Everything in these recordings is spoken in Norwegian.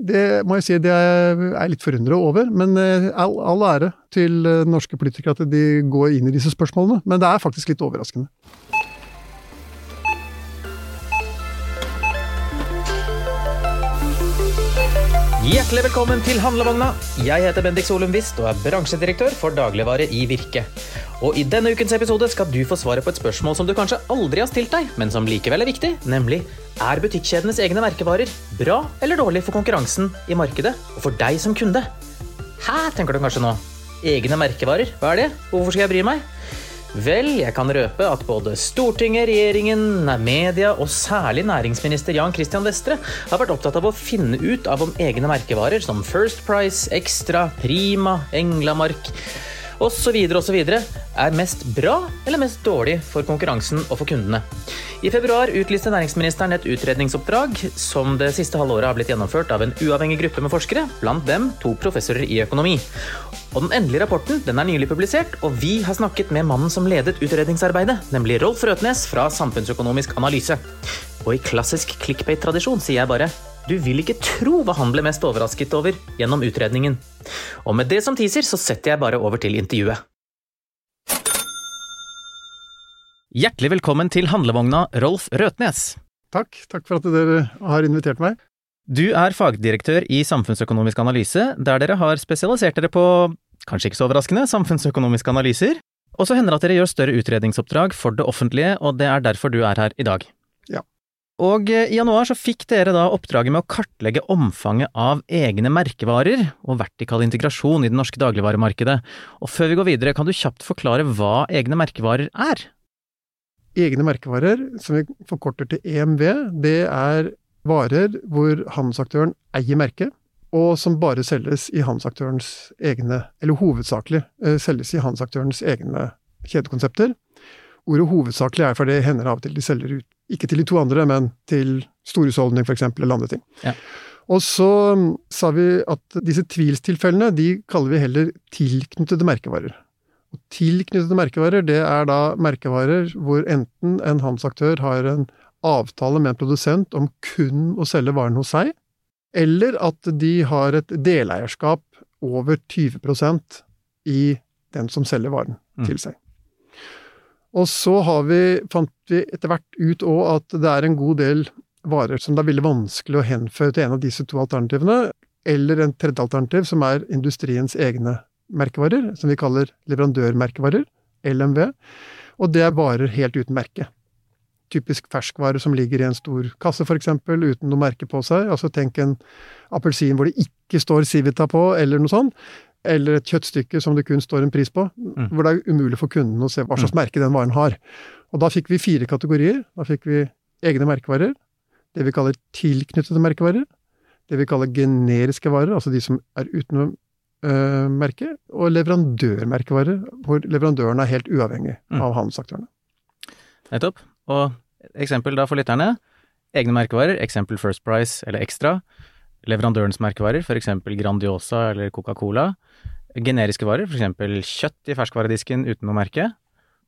Det må jeg si det er jeg litt forundret over, men eh, all, all ære til eh, norske politikere at de går inn i disse spørsmålene. Men det er faktisk litt overraskende. Hjertelig velkommen til Handlevogna. Jeg heter Bendik Solum Wist og er bransjedirektør for dagligvare i Virke. Og I denne ukens episode skal du få svaret på et spørsmål som du kanskje aldri har stilt deg, men som likevel er viktig, nemlig er butikkjedenes egne merkevarer bra eller dårlig for konkurransen i markedet og for deg som kunde? Hæ, tenker du kanskje nå. Egne merkevarer, hva er det? Hvorfor skal jeg bry meg? Vel, jeg kan røpe at både Stortinget, regjeringen, media og særlig næringsminister Jan Christian Vestre har vært opptatt av å finne ut av om egne merkevarer som First Price, Extra, Prima, Englamark osv. osv. er mest bra eller mest dårlig for konkurransen og for kundene. I februar utlyste næringsministeren et utredningsoppdrag som det siste halve året har blitt gjennomført av en uavhengig gruppe med forskere, blant dem to professorer i økonomi. Og Den endelige rapporten den er nylig publisert, og vi har snakket med mannen som ledet utredningsarbeidet, nemlig Rolf Røtnes fra Samfunnsøkonomisk analyse. Og i klassisk clickbait-tradisjon sier jeg bare du vil ikke tro hva han ble mest overrasket over gjennom utredningen. Og med det som teaser, så setter jeg bare over til intervjuet. Hjertelig velkommen til handlevogna, Rolf Røtnes. Takk. Takk for at dere har invitert meg. Du er fagdirektør i Samfunnsøkonomisk analyse, der dere har spesialisert dere på, kanskje ikke så overraskende, samfunnsøkonomiske analyser. Og så hender det at dere gjør større utredningsoppdrag for det offentlige, og det er derfor du er her i dag. Og eh, i januar så fikk dere da oppdraget med å kartlegge omfanget av egne merkevarer og vertikal integrasjon i det norske dagligvaremarkedet. Og før vi går videre, kan du kjapt forklare hva egne merkevarer er? Egne merkevarer, som vi forkorter til EMV, det er varer hvor handelsaktøren eier merket, og som bare selges i handelsaktørens egne, eller hovedsakelig eh, selges i handelsaktørens egne kjedekonsepter. Ordet hovedsakelig er fordi det hender av og til de selger ut, ikke til de to andre, men til storhusholdning f.eks., eller andre ting. Ja. Og så mm, sa vi at disse tvilstilfellene, de kaller vi heller tilknyttede merkevarer. Og tilknyttede merkevarer, det er da merkevarer hvor enten en handelsaktør har en avtale med en produsent om kun å selge varen hos seg, eller at de har et deleierskap over 20% i den som selger varen Mm. til seg. Og så vi, fant vi etter hvert ut òg at det er en god del varer som det er veldig vanskelig å henføre til en av disse to alternativene, eller en tredje alternativ som er industriens egne merkevarer, som vi kaller leverandørmerkevarer, LMV, og det er varer helt uten merke typisk ferskvare som ligger i en stor kasse, f.eks., uten noe merke på seg. Altså tenk en appelsin hvor det ikke står Civita på, eller noe sånt. Eller et kjøttstykke som det kun står en pris på, Mm. hvor det er umulig for kunden å se hva slags merke den varen har. Og da fikk vi fire kategorier. Da fikk vi egne merkevarer, det vi kaller tilknyttede merkevarer, det vi kaller generiske varer, altså de som er uten øh, merke, og leverandørmerkevarer, hvor leverandøren er helt uavhengig Mm. av handelsaktørene. Nettopp. Og eksempel da for lytterne. Egne merkevarer, eksempel First Price eller Extra. Leverandørens merkevarer, for eksempel Grandiosa eller Coca-Cola. Generiske varer, for eksempel kjøtt i ferskvaredisken uten noe merke.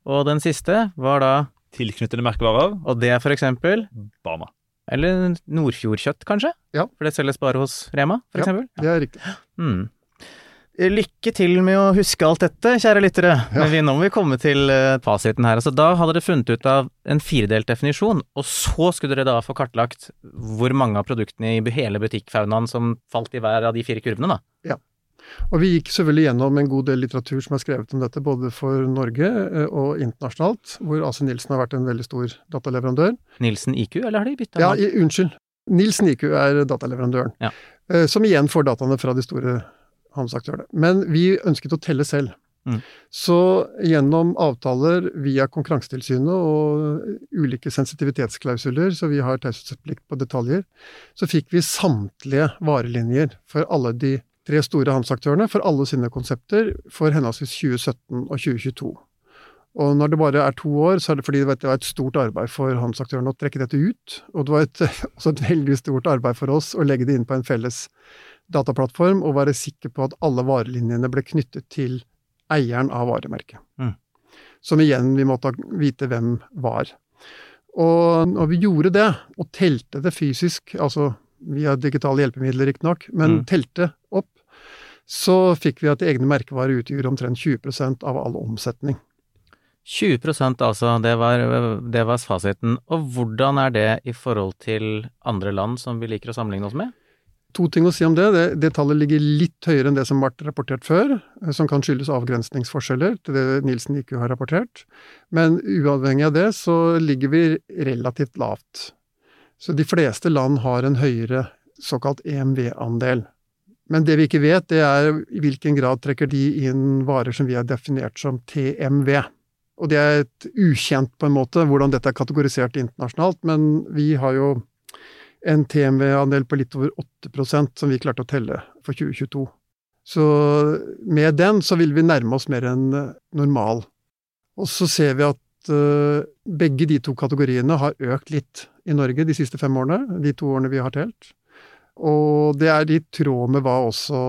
Og den siste var da, tilknyttede merkevarer. og det er for eksempel, Bama. eller Nordfjordkjøtt kanskje? Ja. For det selges bare hos Rema, for Ja. Det er riktig. Mm. Lykke til med å huske alt dette, kjære lyttere. Ja. Men vi, nå må vi komme til eh, fasiten her. Altså, da hadde dere funnet ut av en firedelt definisjon, og så skulle dere da få kartlagt hvor mange av produktene i hele butikkfaunaen som falt i hver av de fire kurvene, da. Og vi gikk selvfølgelig gjennom en god del litteratur som er skrevet om dette, både for Norge eh, og internasjonalt, hvor AC Nilsen har vært en veldig stor dataleverandør. Nilsen IQ, eller har de bytta Ja, i, unnskyld. Nilsen IQ er dataleverandøren, Ja. eh, som igjen får dataene fra de store handelsaktørene. Men vi ønsket å telle selv. Mm. Så gjennom avtaler via Konkurransetilsynet og ulike sensitivitetsklausuler, så vi har taushetsplikt på detaljer, så fikk vi samtlige varelinjer for alle de tre store handelsaktørene for alle sine konsepter for henholdsvis 2017 og 2022. Og når det bare er to år, så er det fordi det var et stort arbeid for handelsaktørene å trekke dette ut. Og det var et, også et veldig stort arbeid for oss å legge det inn på en felles dataplattform og være sikker på at alle varelinjene ble knyttet til eieren av varemerket. Mm. Som igjen vi måtte vite hvem var. Og når vi gjorde det, og telte det fysisk, altså via digitale hjelpemidler riktignok, men Mm. telte opp, så fikk vi at egne merkevarer utgjorde omtrent 20% av all omsetning. 20% altså, det var, det var fasiten. Og hvordan er det i forhold til andre land som vi liker å sammenligne oss med? To ting å si om det. Det, det tallet ligger litt høyere enn det som ble rapportert før, eh, som kan skyldes avgrensningsforskjeller til det Nielsen IQ har rapportert. Men uavhengig av det, så ligger vi relativt lavt. Så de fleste land har en høyere såkalt EMV-andel. Men det vi ikke vet, det er i hvilken grad trekker de inn varer som vi har definert som TMV. Og det er et ukjent, på en måte, hvordan dette er kategorisert internasjonalt, men vi har jo en TMV-andel på litt over 8% som vi klarte å telle for 2022. Så med den så vil vi nærme oss mer enn eh, normal. Og så ser vi at uh, begge de to kategoriene har økt litt i Norge de siste fem årene, de to årene vi har telt. Og det er i tråd med hva også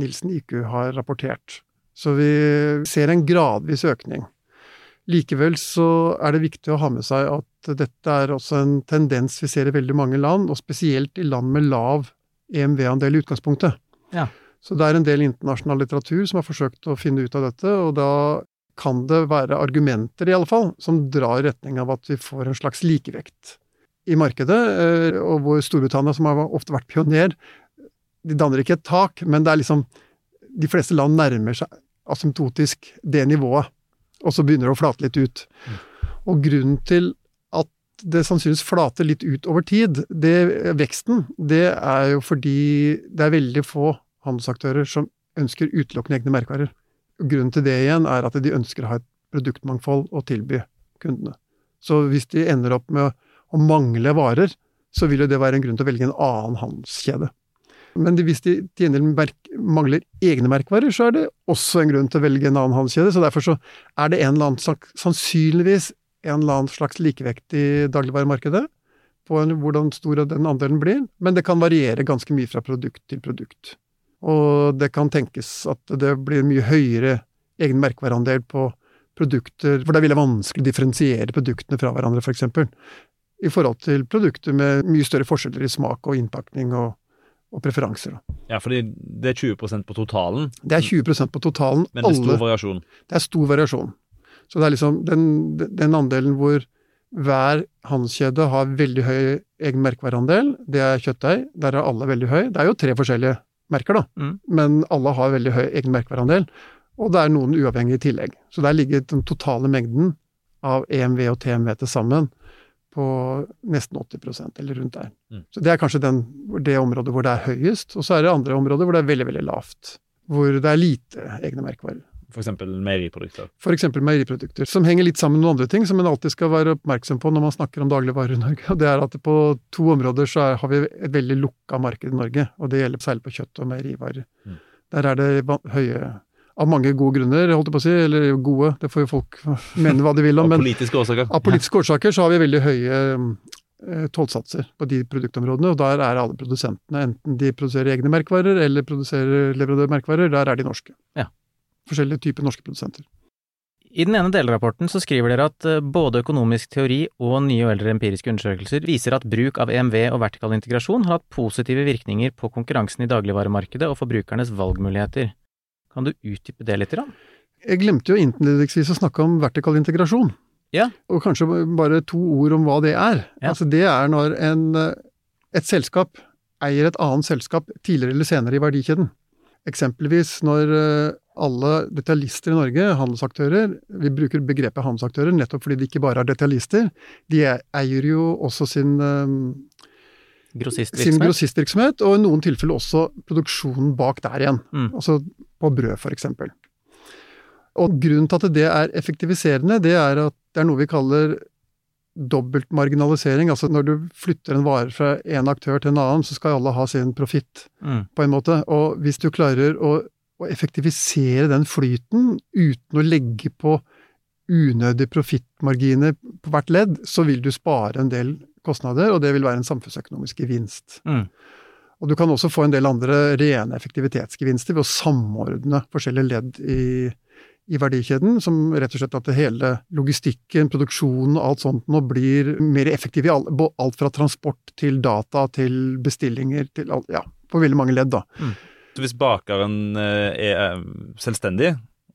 Nilsen IQ har rapportert. Så vi ser en gradvis økning. Likevel så er det viktig å ha med seg at dette er også en tendens vi ser i veldig mange land, og spesielt i land med lav EMV-andel i utgangspunktet. Ja. Så det er en del internasjonal litteratur som har forsøkt å finne ut av dette, og da kan det være argumenter, i alle fall, som drar i retning av at vi får en slags likevekt i markedet, eh, og hvor Storbritannia, som har ofte vært pioner, de danner ikke et tak, men det er liksom De fleste land nærmer seg asymptotisk det nivået, og så begynner det å flate litt ut. Og grunnen til at det sannsynligvis flater litt ut over tid, det, veksten, det er jo fordi det er veldig få handelsaktører som ønsker utelukkende egne merkevarer. Grunnen til det igjen er at de ønsker å ha et produktmangfold å tilby kundene. Så hvis de ender opp med å mangle varer, så vil jo det være en grunn til å velge en annen handelskjede. Men hvis de til gjengjeld mangler egne merkvarer, så er det også en grunn til å velge en annen handelskjede. Så derfor så er det en eller annen slags, sannsynligvis en eller annen slags likevekt i dagligvaremarkedet på en, hvordan stor den andelen blir, men det kan variere ganske mye fra produkt til produkt. Og det kan tenkes at det blir mye høyere egen merkevareandel på produkter, for det vil det vanskelig å differensiere produktene fra hverandre, f.eks. I forhold til produkter med mye større forskjeller i smak og innpakning og, og preferanser. Ja, fordi det er 20% på totalen, Det er 20% på totalen. men det er Alle- stor variasjon. det er stor variasjon. Så det er liksom den, den andelen hvor hver handelskjede har veldig høy egen merkevareandel, det er kjøttdeig. Der er alle veldig høy. Det er jo tre forskjellige merker, da, Mm. men alle har veldig høy egen merkevareandel. Og det er noen uavhengige i tillegg. Så der ligger den totale mengden av EMV og TMV til sammen på nesten 80% eller rundt der. Mm. Så det er kanskje den, det området hvor det er høyest. Og så er det andre områder hvor det er veldig, veldig lavt. Hvor det er lite egne merkevarer. Eksempel meieriprodukter. F.eks. meieriprodukter, som henger litt sammen med noen andre ting som en alltid skal være oppmerksom på når man snakker om dagligvarer i Norge. og Det er at på to områder så har vi et veldig lukka marked i Norge, og det gjelder særlig på kjøtt og meierivarer. Mm. Der er det høye Av mange gode grunner, holdt jeg på å si, eller gode, det får jo folk mene hva de vil om, Av politiske årsaker. av politiske årsaker så har vi veldig høye eh, tollsatser på de produktområdene, og der er alle produsentene, enten de produserer egne merkevarer eller produserer leverandørmerkevarer, der er de norske. Ja. Forskjellige typer norske produsenter. I den ene delrapporten så skriver dere at eh, både økonomisk teori og nye og eldre empiriske undersøkelser viser at bruk av EMV og vertikal integrasjon har hatt positive virkninger på konkurransen i dagligvaremarkedet og forbrukernes valgmuligheter. Kan du utdype det litt? Grann? Jeg glemte jo innledningsvis å snakke om vertikal integrasjon. Ja. Og kanskje bare to ord om hva det er. Ja. Altså det er når en, eh, et selskap eier et annet selskap tidligere eller senere i verdikjeden. Eksempelvis når eh, alle detaljister i Norge, handelsaktører, vi bruker begrepet handelsaktører nettopp fordi de ikke bare er detaljister, de eier jo også sin eh, sin Grossistvirksomhet? grossistvirksomhet, og i noen tilfeller også produksjonen bak der igjen. Mm. Altså på brød, eksempel. Og grunnen til at det er effektiviserende, det er at det er noe vi kaller dobbelt marginalisering. Altså når du flytter en vare fra en aktør til en annen, så skal alle ha sin profitt, Mm. på en måte. Og hvis du klarer å, å effektivisere den flyten uten å legge på unødige profittmarginer på hvert ledd, så vil du spare en del kostnader, og det vil være en samfunnsøkonomisk gevinst. Mm. Og du kan også få en del andre rene effektivitetsgevinster ved å samordne forskjellige ledd i, i verdikjeden, som rett og slett at hele logistikken, produksjonen og alt sånt nå blir mer effektiv i alt, alt fra transport til data til bestillinger til alt, ja, på veldig mange ledd, da. Så hvis bakeren eh, er eh, selvstendig,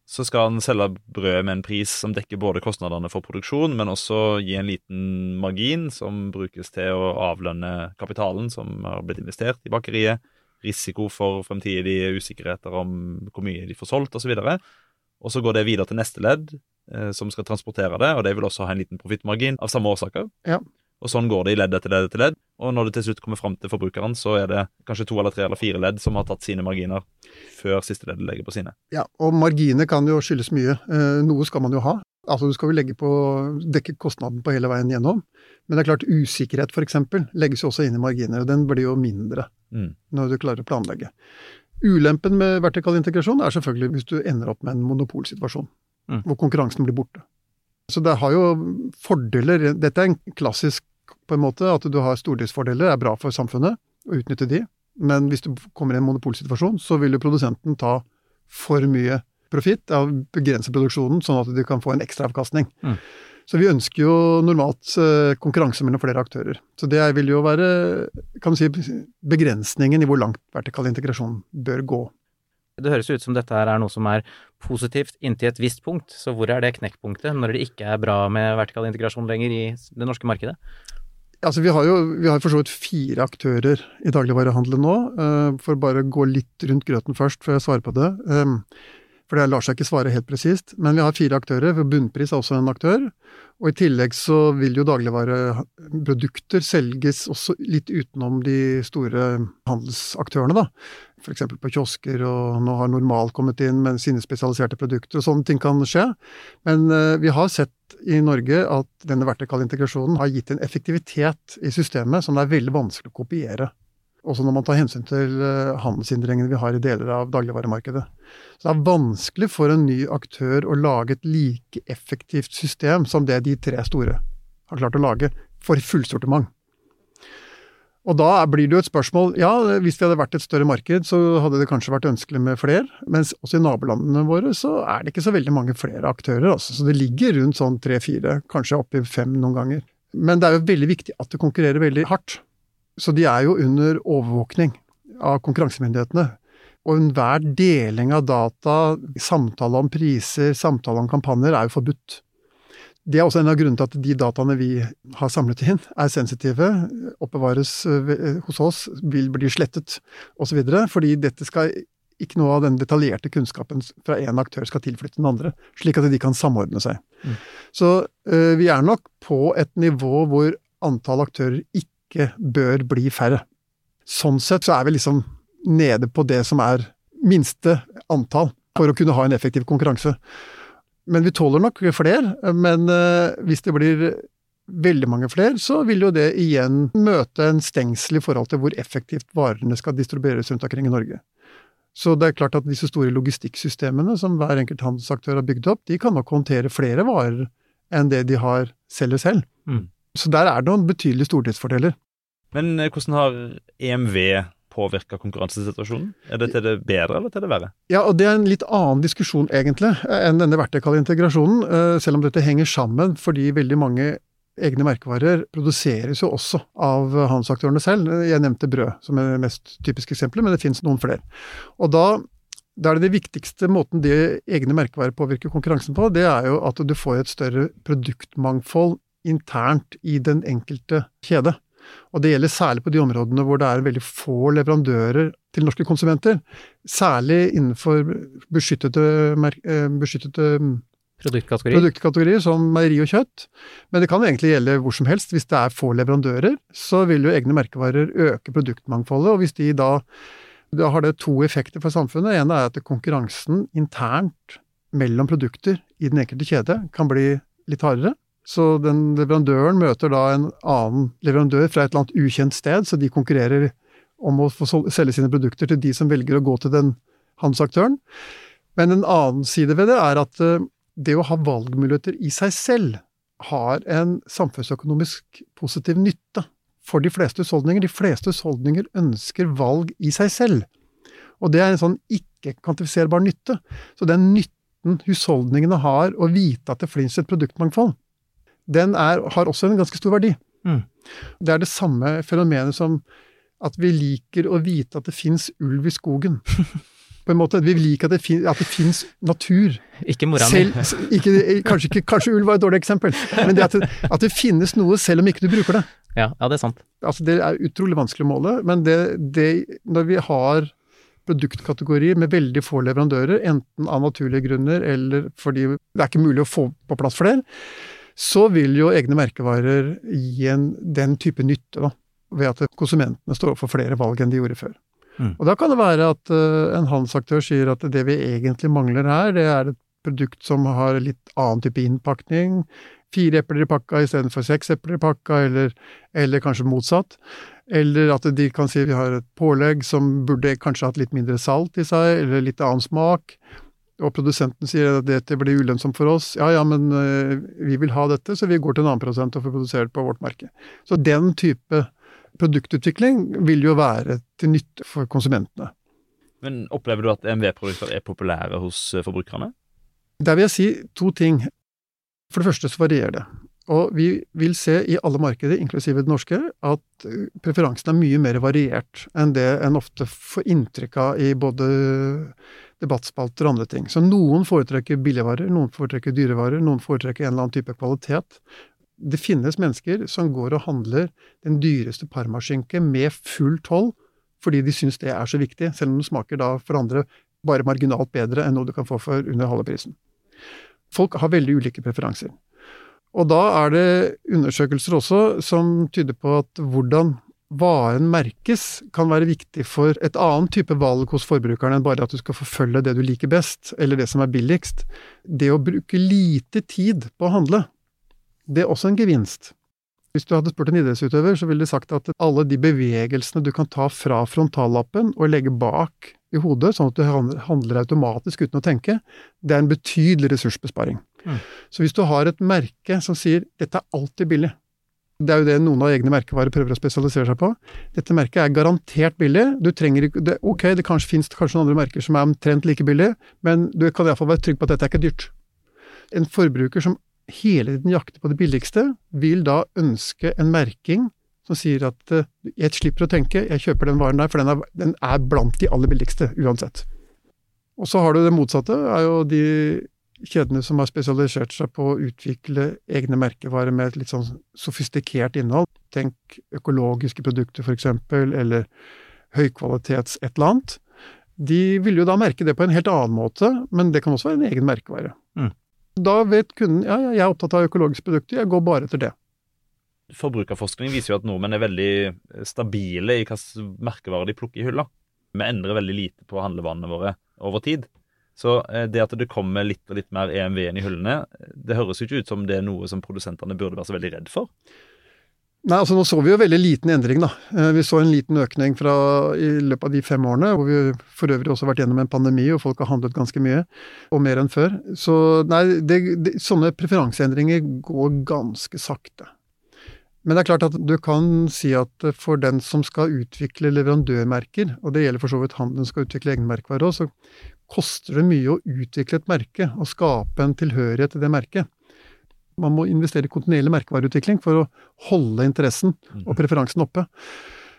så skal han selge brød med en pris som dekker både kostnadene for produksjon, men også gi en liten margin som brukes til å avlønne kapitalen som har blitt investert i bakeriet, risiko for fremtidige usikkerheter om hvor mye de får solgt osv. Og så går det videre til neste ledd, eh, som skal transportere det, og det vil også ha en liten profittmargin av samme årsaker. Ja. Og sånn går det i ledd etter ledd etter ledd. Og når det til slutt kommer fram til forbrukeren, så er det kanskje to eller tre eller fire ledd som har tatt sine marginer før siste ledd legger på sine. Ja, og marginer kan jo skyldes mye. Eh, noe skal man jo ha. Altså du skal jo legge på, dekke kostnaden på hele veien gjennom. Men det er klart usikkerhet f.eks. legges jo også inn i marginer, og den blir jo mindre Mm. når du klarer å planlegge. Ulempen med vertikal integrasjon er selvfølgelig hvis du ender opp med en monopolsituasjon, Mm. hvor konkurransen blir borte. Så det har jo fordeler. Dette er en klassisk på en måte, at du har stordriftsfordeler, er bra for samfunnet å utnytte de. Men hvis du kommer i en monopolsituasjon, så vil jo produsenten ta for mye profitt, av begrense produksjonen, sånn at de kan få en ekstraavkastning. Mm. Så vi ønsker jo normalt eh, konkurranse mellom flere aktører. Så det vil jo være kan du si, begrensningen i hvor langt vertikal integrasjon bør gå. Det høres ut som dette her er noe som er positivt inntil et visst punkt, så hvor er det knekkpunktet når det ikke er bra med vertikal integrasjon lenger i det norske markedet? Altså, vi har jo vi for så vidt fire aktører i dagligvarehandelen nå. eh, For å bare gå litt rundt grøten først, før jeg svarer på det. For det lar seg ikke svare helt presist. Men vi har fire aktører. for Bunnpris er også en aktør. Og i tillegg så vil jo dagligvareprodukter selges også litt utenom de store handelsaktørene, da. F.eks. på kiosker, og nå har Normal kommet inn med sine spesialiserte produkter, og sånne ting kan skje. Men eh, vi har sett i Norge at denne vertikale integrasjonen har gitt en effektivitet i systemet som det er veldig vanskelig å kopiere. Også når man tar hensyn til eh, handelshindringene vi har i deler av dagligvaremarkedet. Så det er vanskelig for en ny aktør å lage et like effektivt system som det de tre store har klart å lage, for fullsortiment. Og da blir det jo et spørsmål Ja, hvis vi hadde vært et større marked, så hadde det kanskje vært ønskelig med flere. Mens også i nabolandene våre så er det ikke så veldig mange flere aktører. Altså. Så det ligger rundt sånn tre-fire, kanskje oppi fem noen ganger. Men det er jo veldig viktig at det konkurrerer veldig hardt. Så de er jo under overvåkning av konkurransemyndighetene. Og enhver deling av data, samtale om priser, samtale om kampanjer, er jo forbudt. Det er også en av grunnene til at de dataene vi har samlet inn, er sensitive, oppbevares eh, hos oss, vil bli slettet osv. Fordi dette skal ikke noe av den detaljerte kunnskapen fra én aktør skal tilflytte den andre, slik at de kan samordne seg. Mm. Så eh, vi er nok på et nivå hvor antall aktører ikke bør bli færre. Sånn sett så er vi liksom nede på det som er minste antall for å kunne ha en effektiv konkurranse. Men vi tåler nok flere. Men eh, hvis det blir veldig mange flere, så vil jo det igjen møte en stengsel i forhold til hvor effektivt varene skal distribueres rundt omkring i Norge. Så det er klart at disse store logistikksystemene som hver enkelt handelsaktør har bygd opp, de kan nok håndtere flere varer enn det de har selger selv. Mm. Så der er det noen betydelige stortingsfordeler. Men eh, hvordan har EMV påvirka konkurransesituasjonen? Er det til det bedre eller til det verre? Ja, og det er en litt annen diskusjon egentlig enn denne vertikale integrasjonen, eh, selv om dette henger sammen fordi veldig mange egne merkevarer produseres jo også av handelsaktørene selv. Jeg nevnte brød som er det mest typiske eksempelet, men det finnes noen flere. Og da, da er det det viktigste måten de egne merkevarer påvirker konkurransen på, det er jo at du får et større produktmangfold internt i den enkelte kjede. Og det gjelder særlig på de områdene hvor det er veldig få leverandører til norske konsumenter. Særlig innenfor beskyttede, eh, beskyttede Produktkategorier. produktkategorier som meieri og kjøtt. Men det kan egentlig gjelde hvor som helst. Hvis det er få leverandører, så vil jo egne merkevarer øke produktmangfoldet. Og hvis de da Da har det to effekter for samfunnet. En er at konkurransen internt mellom produkter i den enkelte kjede kan bli litt hardere. Så den leverandøren møter da en annen leverandør fra et eller annet ukjent sted, så de konkurrerer om å få selge sine produkter til de som velger å gå til den handelsaktøren. Men en annen side ved det er at eh, det å ha valgmuligheter i seg selv har en samfunnsøkonomisk positiv nytte for de fleste husholdninger. De fleste husholdninger ønsker valg i seg selv. Og det er en sånn ikke-kvantifiserbar nytte. Så den nytten husholdningene har å vite at det finnes et produktmangfold, den er, har også en ganske stor verdi. Mm. Det er det samme fenomenet som at vi liker å vite at det fins ulv i skogen. På en måte, Vi liker at det, fin, at det fins natur. Ikke mora mi. Kanskje, ikke, kanskje ulv var et dårlig eksempel, men det at, det at det finnes noe selv om ikke du bruker det. Ja, ja, det er sant. Altså, det er utrolig vanskelig å måle, men det, det, når vi har produktkategorier med veldig få leverandører, enten av naturlige grunner eller fordi det er ikke mulig å få på plass flere, så vil jo egne merkevarer gi en, den type nytte, da, ved at konsumentene står overfor flere valg enn de gjorde før. Mm. Og da kan det være at uh, en handelsaktør sier at det vi egentlig mangler her, det er et produkt som har litt annen type innpakning. Fire epler i pakka istedenfor seks epler i pakka, eller, eller kanskje motsatt. Eller at de kan si vi har et pålegg som burde kanskje hatt litt mindre salt i seg, eller litt annen smak. Og produsenten sier at dette blir ulønnsomt for oss. Ja ja, men uh, vi vil ha dette, så vi går til en annen produsent og får produsert på vårt merke. Så den type produktutvikling vil jo være til nytte for konsumentene. Men opplever du at EMV-produkter er populære hos eh, forbrukerne? Der vil jeg si to ting. For det første så varierer det. Og vi vil se i alle markeder, inklusive det norske, at eh, preferansen er mye mer variert enn det en ofte får inntrykk av i både debattspalter og andre ting. Så noen foretrekker billigvarer, noen foretrekker dyrevarer, noen foretrekker en eller annen type kvalitet det finnes mennesker som går og handler den dyreste parmaskinke med full toll, fordi de syns det er så viktig, selv om det smaker da for andre bare marginalt bedre enn noe du kan få for under halve prisen. Folk har veldig ulike preferanser. Og da er det undersøkelser også som tyder på at hvordan varen merkes kan være viktig for et annet type valg hos forbrukeren enn bare at du skal forfølge det du liker best, eller det som er billigst. Det å bruke lite tid på å handle, det er også en gevinst. Hvis du hadde spurt en idrettsutøver, så ville de sagt at alle de bevegelsene du kan ta fra frontallappen og legge bak i hodet, sånn at du handler automatisk uten å tenke, det er en betydelig ressursbesparing. Mm. Så hvis du har et merke som sier 'dette er alltid billig', det er jo det noen av egne merkevarer prøver å spesialisere seg på. Dette merket er garantert billig. Du trenger ikke, det, Ok, det kanskje finnes kanskje noen andre merker som er omtrent like billig, men du kan iallfall være trygg på at dette er ikke dyrt. En forbruker som hele tiden jakter på det billigste, vil da ønske en merking som sier at uh, jeg slipper å tenke, jeg kjøper den varen der, for den er, den er, blant de aller billigste uansett. Og så har du det motsatte, er jo de kjedene som har spesialisert seg på å utvikle egne merkevarer med et litt sånn sofistikert innhold. Tenk økologiske produkter, eksempel, eller høykvalitets et eller annet. De vil jo da merke det på en helt annen måte, men det kan også være en egen merkevare. Mm. Da vet kunden ja, ja, jeg er opptatt av økologiske produkter, jeg går bare etter det. Forbrukerforskning viser jo at nordmenn er veldig stabile i hvilke merkevarer de plukker i hylla. Vi endrer veldig lite på handlevanene våre over tid. Så eh, det at det kommer litt og litt mer EMV-en i hyllene, det høres jo ikke ut som det er noe som produsentene burde være så veldig redd for. Nei, altså Nå så vi jo veldig liten endring. da. Eh, vi så en liten økning fra, i løpet av de fem årene, hvor vi for øvrig også har vært gjennom en pandemi og folk har handlet ganske mye, og mer enn før. Så nei, det, det, sånne preferanseendringer går ganske sakte. Men det er klart at du kan si at for den som skal utvikle leverandørmerker, og det gjelder for så vidt handelen skal utvikle egne merkevarer òg, så koster det mye å utvikle et merke og skape en tilhørighet til det merket. Man må investere i kontinuerlig merkevareutvikling for å holde interessen og mm. preferansen oppe.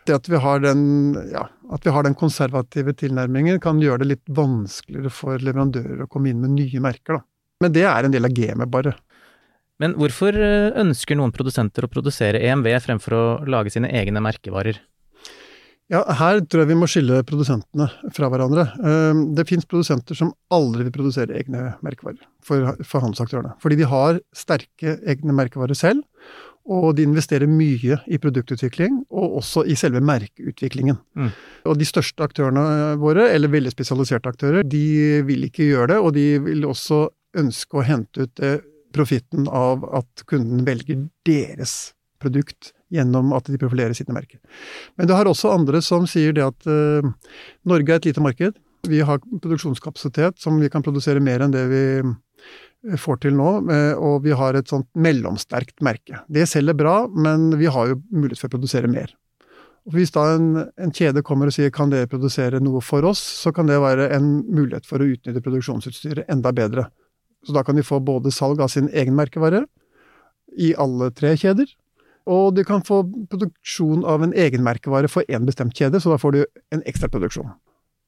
Det at vi har den, ja, at vi har den konservative tilnærmingen, kan gjøre det litt vanskeligere for leverandører å komme inn med nye merker. Da. Men det er en del av gamet, bare. Men hvorfor eh, ønsker noen produsenter å produsere EMV fremfor å lage sine egne merkevarer? Ja, her tror jeg vi må skille produsentene fra hverandre. Ehm, det fins produsenter som aldri vil produsere egne merkevarer for, for handelsaktørene. Fordi de har sterke egne merkevarer selv, og de investerer mye i produktutvikling, og også i selve merkeutviklingen. Mm. Og de største aktørene våre, eller veldig spesialiserte aktører, de vil ikke gjøre det, og de vil også ønske å hente ut profitten av at kunden velger deres produkt gjennom at de profilerer sine merker. Men du har også andre som sier det at uh, Norge er et lite marked. Vi har produksjonskapasitet som vi kan produsere mer enn det vi eh, får til nå, eh, og vi har et sånt mellomsterkt merke. Det selger bra, men vi har jo mulighet for å produsere mer. Og Hvis da en, en, kjede kommer og sier kan dere produsere noe for oss, så kan det være en mulighet for å utnytte produksjonsutstyret enda bedre. Så da kan de få både salg av sin egen merkevare i alle tre kjeder, og du kan få produksjon av en egenmerkevare for én bestemt kjede, så da får du en ekstra produksjon.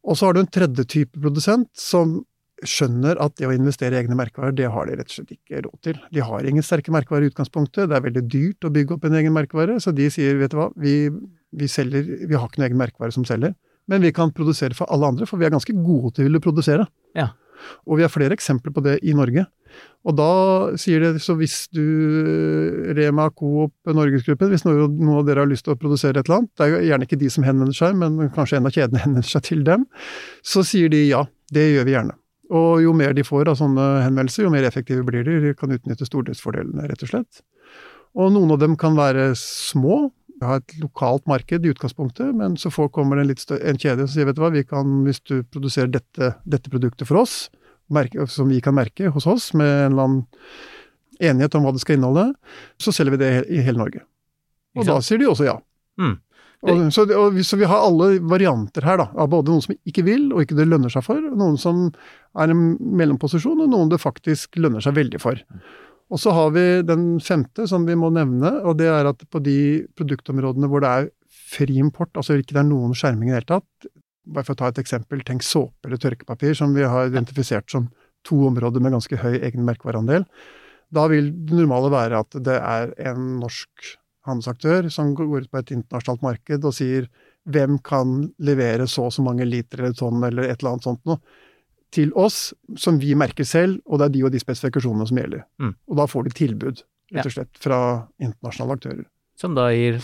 Og så har du en tredje type produsent som skjønner at det å investere i egne merkevarer, det har de rett og slett ikke råd til. De har ingen sterke merkevarer i utgangspunktet, det er veldig dyrt å bygge opp en egen merkevare, så de sier vet du hva, vi, vi, selger, vi har ikke noen egen merkevare som selger, men vi kan produsere for alle andre, for vi er ganske gode til å produsere. Ja. Og vi har flere eksempler på det i Norge. Og da sier det, så hvis du, Rema, Coop, Norgesgruppen, hvis noen, av dere har lyst til å produsere et eller annet, det er jo gjerne ikke de som henvender seg, men kanskje en av kjedene henvender seg til dem, så sier de ja, det gjør vi gjerne. Og jo mer de får av sånne henvendelser, jo mer effektive blir de. De kan utnytte stordriftsfordelene, rett og slett. Og noen av dem kan være små, ha et lokalt marked i utgangspunktet, men så får, kommer det en, litt en kjede som sier vet du hva, vi kan, hvis du produserer dette, dette produktet for oss, merke, som vi kan merke hos oss med en eller annen enighet om hva det skal inneholde, så selger vi det i hele Norge. Og da sier de også ja. Mm. Og, så, og, så, vi har alle varianter her, da. Av både noen som ikke vil, og ikke det lønner seg for. Noen som er en mellomposisjon, og noen det faktisk lønner seg veldig for. Og så har vi den femte som vi må nevne, og det er at på de produktområdene hvor det er fri import, altså ikke det er noen skjerming i det hele tatt, bare for å ta et eksempel, tenk såpe eller tørkepapir, som vi har identifisert som to områder med ganske høy egen merkevareandel. Da vil det normale være at det er en norsk handelsaktør som går ut på et internasjonalt marked og sier hvem kan levere så og så mange liter eller tonn eller et eller annet sånt noe til oss, som vi merker selv, og det er de og de spesifikasjonene som gjelder. Mm. Og da får de tilbud, rett og slett, fra internasjonale aktører. Som da gir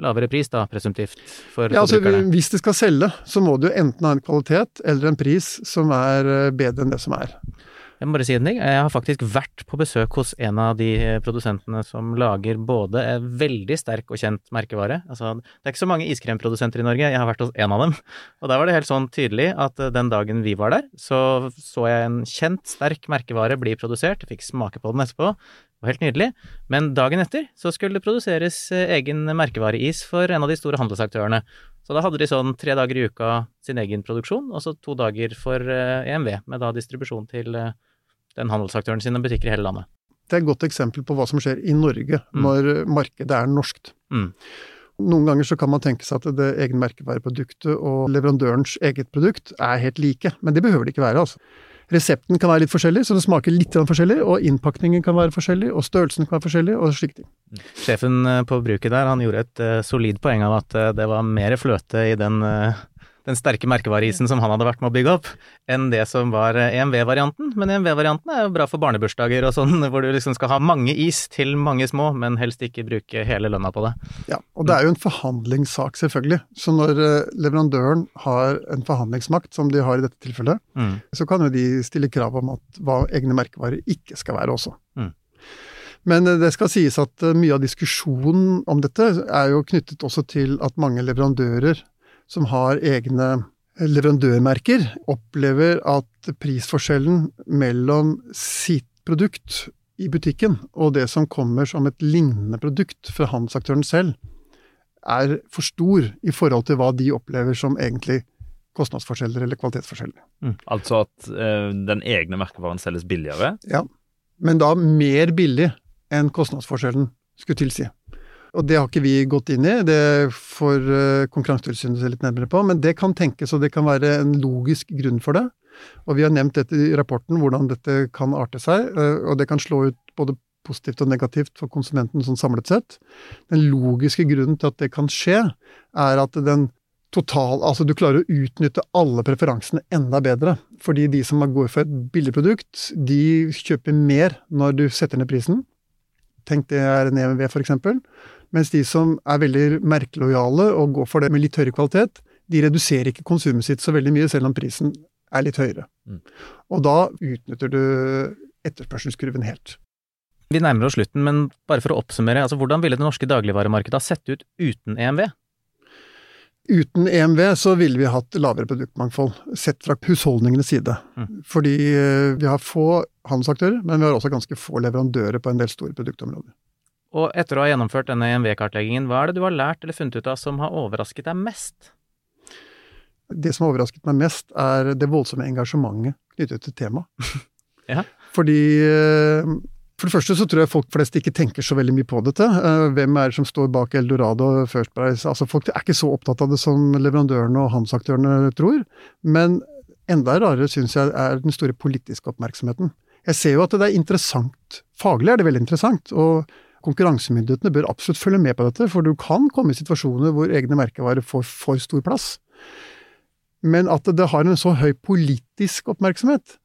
lavere pris, da, presumptivt, for ja, altså, Hvis det skal selge, så må du enten ha en kvalitet eller en pris som er eh, bedre enn det som er. Jeg må bare si en ting. Jeg har faktisk vært på besøk hos en av de produsentene som lager både veldig sterk og kjent merkevare. Altså, det er ikke så mange iskremprodusenter i Norge, jeg har vært hos en av dem. Og der var det helt sånn tydelig at den dagen vi var der, så så jeg en kjent, sterk merkevare bli produsert. Jeg fikk smake på den etterpå. Det var helt nydelig. Men dagen etter så skulle det produseres egen merkevareis for en av de store handelsaktørene. Så da hadde de sånn tre dager i uka sin egen produksjon, og så to dager for EMV, med da distribusjon til den handelsaktøren sine butikker i hele landet. Det er et godt eksempel på hva som skjer i Norge mm. når markedet er norskt. Mm. Noen ganger så kan man tenke seg at det egen merkevareproduktet og leverandørens eget produkt er helt like, men det behøver det ikke være. altså. Resepten kan være litt forskjellig, så det smaker litt forskjellig, og innpakningen kan være forskjellig, og størrelsen kan være forskjellig, og slike ting. Sjefen eh, på bruket der, han gjorde et uh, solid poeng av at uh, det var mer fløte i den uh, den sterke merkevareisen som han hadde vært med å bygge opp, enn det som var EMV-varianten. Men EMV-varianten er jo bra for barnebursdager og sånn, hvor du liksom skal ha mange is til mange små, men helst ikke bruke hele lønna på det. Ja, og det er jo en forhandlingssak, selvfølgelig. Så når eh, leverandøren har en forhandlingsmakt, som de har i dette tilfellet, mm. så kan jo de stille krav om at hva egne merkevarer ikke skal være også. Mm. Men eh, det skal sies at eh, mye av diskusjonen om dette er jo knyttet også til at mange leverandører som har egne leverandørmerker, opplever at prisforskjellen mellom sitt produkt i butikken og det som kommer som et lignende produkt fra handelsaktøren selv, er for stor i forhold til hva de opplever som egentlig kostnadsforskjeller eller kvalitetsforskjeller. Mm. Altså at ø, den egne merkevaren selges billigere? Ja, men da mer billig enn kostnadsforskjellen skulle tilsi. Og det har ikke vi gått inn i, det får eh, Konkurransetilsynet se litt nærmere på. Men det kan tenkes, og det kan være en logisk grunn for det. Og vi har nevnt dette i rapporten, hvordan dette kan arte seg. Eh, og det kan slå ut både positivt og negativt for konsumenten sånn samlet sett. Den logiske grunnen til at det kan skje, er at den total, altså du klarer å utnytte alle preferansene enda bedre. Fordi de som går for et billig produkt, de kjøper mer når du setter ned prisen. Tenk det er en EMV, for eksempel. Mens de som er veldig merkelojale og går for det med litt høyere kvalitet, de reduserer ikke konsumet sitt så veldig mye, selv om prisen er litt høyere. Mm. Og da utnytter du etterspørselskurven helt. Vi nærmer oss slutten, men bare for å oppsummere, altså hvordan ville det norske dagligvaremarkedet ha sett ut uten EMV? Uten EMV så ville vi hatt lavere produktmangfold, sett fra husholdningenes side. Mm. Fordi eh, vi har få handelsaktører, men vi har også ganske få leverandører på en del store produktområder. Og etter å ha gjennomført denne EMV-kartleggingen, hva er det du har lært eller funnet ut av som har overrasket deg mest? Det som har overrasket meg mest, er det voldsomme engasjementet knyttet til temaet. Ja. Fordi eh, For det første så tror jeg folk flest ikke tenker så veldig mye på dette. Eh, Hvem er det som står bak Eldorado og First Price? Altså Folk er ikke så opptatt av det som leverandørene og handelsaktørene tror. Men enda rarere syns jeg er den store politiske oppmerksomheten. Jeg ser jo at det er interessant. Faglig er det veldig interessant. og Konkurransemyndighetene bør absolutt følge med på dette, for du kan komme i situasjoner hvor egne merkevarer får for stor plass. Men at det har en så høy politisk oppmerksomhet,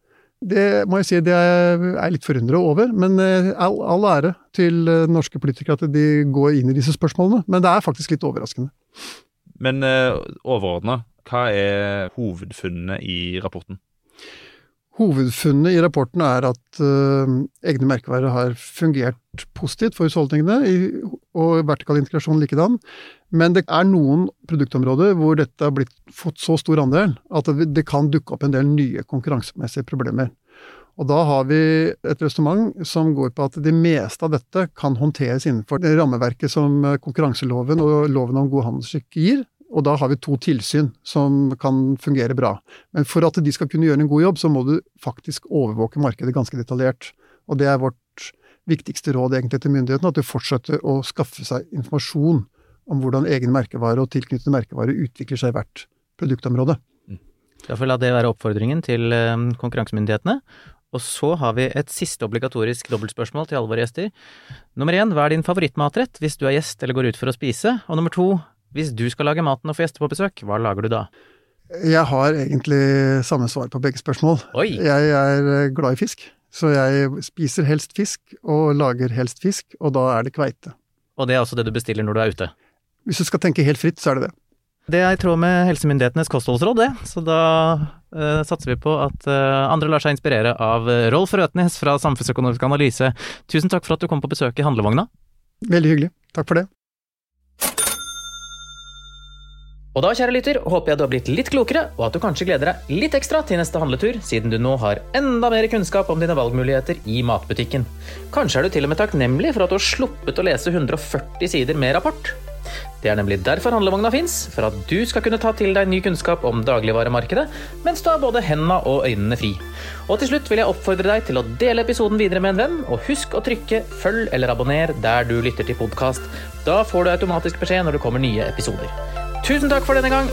det må jeg si det er litt forundret over. Men eh, all, all ære til eh, norske politikere at de går inn i disse spørsmålene. Men det er faktisk litt overraskende. Men uh, overordna, hva er hovedfunnene i rapporten? Hovedfunnet i rapporten er at uh, egne merkevarer har fungert positivt for husholdningene, i, og vertikal integrasjon likedan. Men det er noen produktområder hvor dette har blitt, fått så stor andel at det, det kan dukke opp en del nye konkurransemessige problemer. Og da har vi et resonnement som går på at det meste av dette kan håndteres innenfor det rammeverket som konkurranseloven og loven om god handelsskikk gir, og da har vi to tilsyn som kan fungere bra. Men for at de skal kunne gjøre en god jobb, så må du faktisk overvåke markedet ganske detaljert. Og det er vårt viktigste råd egentlig til myndighetene, at du fortsetter å skaffe seg informasjon om hvordan egen merkevare og tilknyttede merkevare utvikler seg i hvert produktområde. Da får vi la det være oppfordringen til eh, konkurransemyndighetene. Og så har vi et siste obligatorisk dobbeltspørsmål til alle våre gjester. Nummer én, hva er din favorittmatrett hvis du er gjest eller går ut for å spise? Og nummer to, hvis du skal lage maten og få gjester på besøk, hva lager du da? Jeg har egentlig samme svar på begge spørsmål. Oi! Jeg er eh, glad i fisk, så jeg spiser helst fisk og lager helst fisk, og da er det kveite. Og det er også det du bestiller når du er ute? Hvis du skal tenke helt fritt, så er det det. Det er i tråd med helsemyndighetenes kostholdsråd, det. Så da uh, satser vi på at uh, andre lar seg inspirere av Rolf Røtnes fra Samfunnsøkonomisk analyse. Tusen takk for at du kom på besøk i handlevogna. Veldig hyggelig. Takk for det. Og da, kjære lytter, håper jeg du har blitt litt klokere, og at du kanskje gleder deg litt ekstra til neste handletur, siden du nå har enda mer kunnskap om dine valgmuligheter i matbutikken. Kanskje er du til og med takknemlig for at du har sluppet å lese 140 sider med rapport. Det er nemlig derfor handlevogna fins, for at du skal kunne ta til deg ny kunnskap om dagligvaremarkedet, mens du har både hendene og øynene fri. Og til slutt vil jeg oppfordre deg til å dele episoden videre med en venn, og husk å trykke følg eller abonner der du lytter til podkast. Da får du automatisk beskjed når det kommer nye episoder. Tusen takk for denne gang!